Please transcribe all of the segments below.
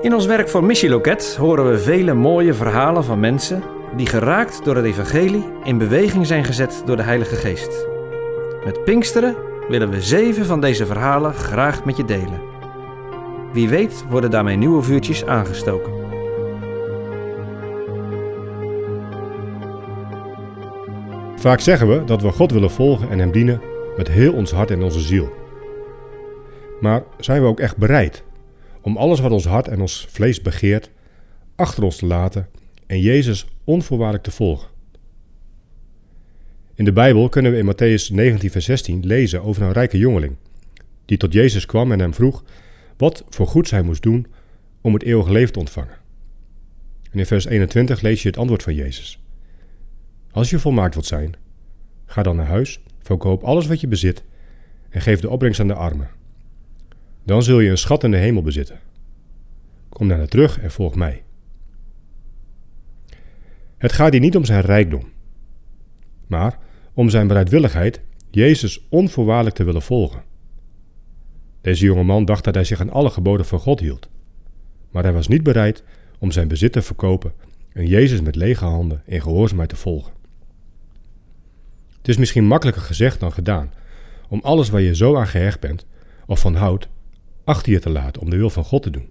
In ons werk voor Missieloket horen we vele mooie verhalen van mensen die geraakt door het evangelie in beweging zijn gezet door de Heilige Geest. Met Pinksteren willen we zeven van deze verhalen graag met je delen. Wie weet worden daarmee nieuwe vuurtjes aangestoken. Vaak zeggen we dat we God willen volgen en Hem dienen met heel ons hart en onze ziel. Maar zijn we ook echt bereid om alles wat ons hart en ons vlees begeert achter ons te laten en Jezus onvoorwaardelijk te volgen? In de Bijbel kunnen we in Matthäus 19, vers 16 lezen over een rijke jongeling die tot Jezus kwam en hem vroeg wat voor goeds hij moest doen om het eeuwige leven te ontvangen. En in vers 21 lees je het antwoord van Jezus. Als je volmaakt wilt zijn, ga dan naar huis, verkoop alles wat je bezit en geef de opbrengst aan de armen. Dan zul je een schat in de hemel bezitten. Kom daarna terug en volg mij. Het gaat hier niet om zijn rijkdom, maar om zijn bereidwilligheid Jezus onvoorwaardelijk te willen volgen. Deze jonge man dacht dat hij zich aan alle geboden van God hield, maar hij was niet bereid om zijn bezit te verkopen en Jezus met lege handen in gehoorzaamheid te volgen. Het is misschien makkelijker gezegd dan gedaan om alles waar je zo aan gehecht bent of van houdt achter je te laten om de wil van God te doen.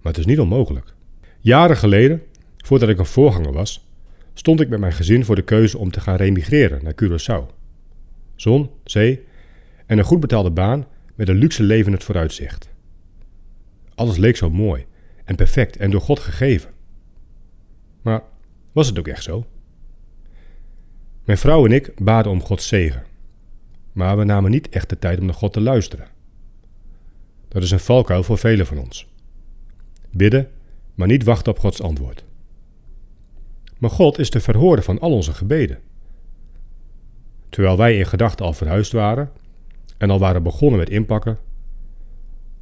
Maar het is niet onmogelijk. Jaren geleden, voordat ik een voorganger was, stond ik met mijn gezin voor de keuze om te gaan remigreren naar Curaçao. Zon, zee en een goed betaalde baan met een luxe leven het vooruitzicht. Alles leek zo mooi en perfect en door God gegeven. Maar was het ook echt zo? Mijn vrouw en ik baden om Gods zegen, maar we namen niet echt de tijd om naar God te luisteren. Dat is een valkuil voor velen van ons. Bidden, maar niet wachten op Gods antwoord. Maar God is de verhoorder van al onze gebeden. Terwijl wij in gedachten al verhuisd waren en al waren begonnen met inpakken,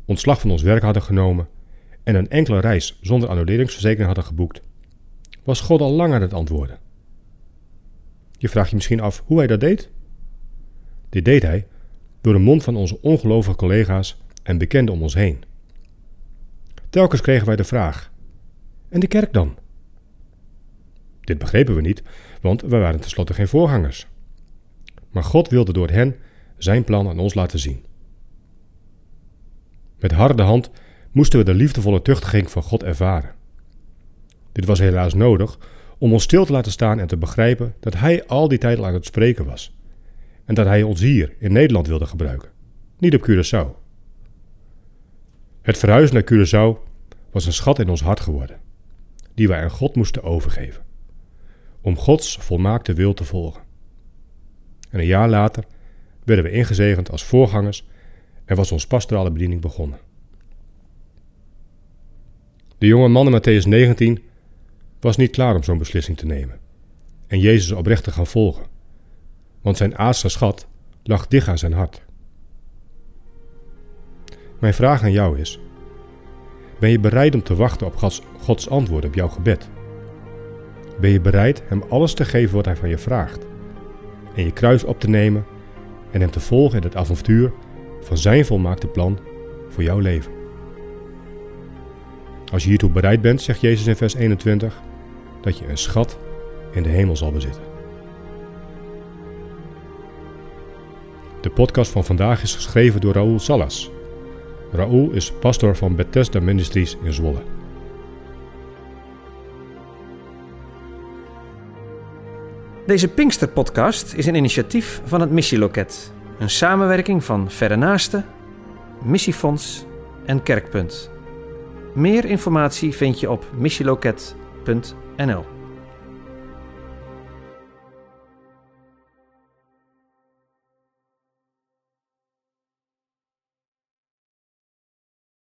ontslag van ons werk hadden genomen en een enkele reis zonder annuleringsverzekering hadden geboekt, was God al lang aan het antwoorden. Je vraagt je misschien af hoe hij dat deed? Dit deed hij door de mond van onze ongelovige collega's en bekenden om ons heen. Telkens kregen wij de vraag: En de kerk dan? Dit begrepen we niet, want we waren tenslotte geen voorgangers. Maar God wilde door hen zijn plan aan ons laten zien. Met harde hand moesten we de liefdevolle tuchtiging van God ervaren. Dit was helaas nodig om ons stil te laten staan en te begrijpen dat Hij al die tijd al aan het spreken was. En dat Hij ons hier in Nederland wilde gebruiken, niet op Curaçao. Het verhuizen naar Curaçao was een schat in ons hart geworden, die wij aan God moesten overgeven, om Gods volmaakte wil te volgen. En een jaar later werden we ingezegend als voorgangers en was ons pastorale bediening begonnen. De jonge man in Matthäus 19 was niet klaar om zo'n beslissing te nemen en Jezus oprecht te gaan volgen, want zijn aardse schat lag dicht aan zijn hart. Mijn vraag aan jou is: ben je bereid om te wachten op Gods, antwoord op jouw gebed? Ben je bereid Hem alles te geven wat Hij van je vraagt? En je kruis op te nemen en Hem te volgen in het avontuur van Zijn volmaakte plan voor jouw leven? Als je hiertoe bereid bent, zegt Jezus in vers 21, dat je een schat in de hemel zal bezitten. De podcast van vandaag is geschreven door Raoul Salas. Raoul is pastor van Bethesda Ministries in Zwolle. Deze Pinkster-podcast is een initiatief van het Missieloket. Een samenwerking van Verre Naasten, Missiefonds en Kerkpunt. Meer informatie vind je op missieloket.nl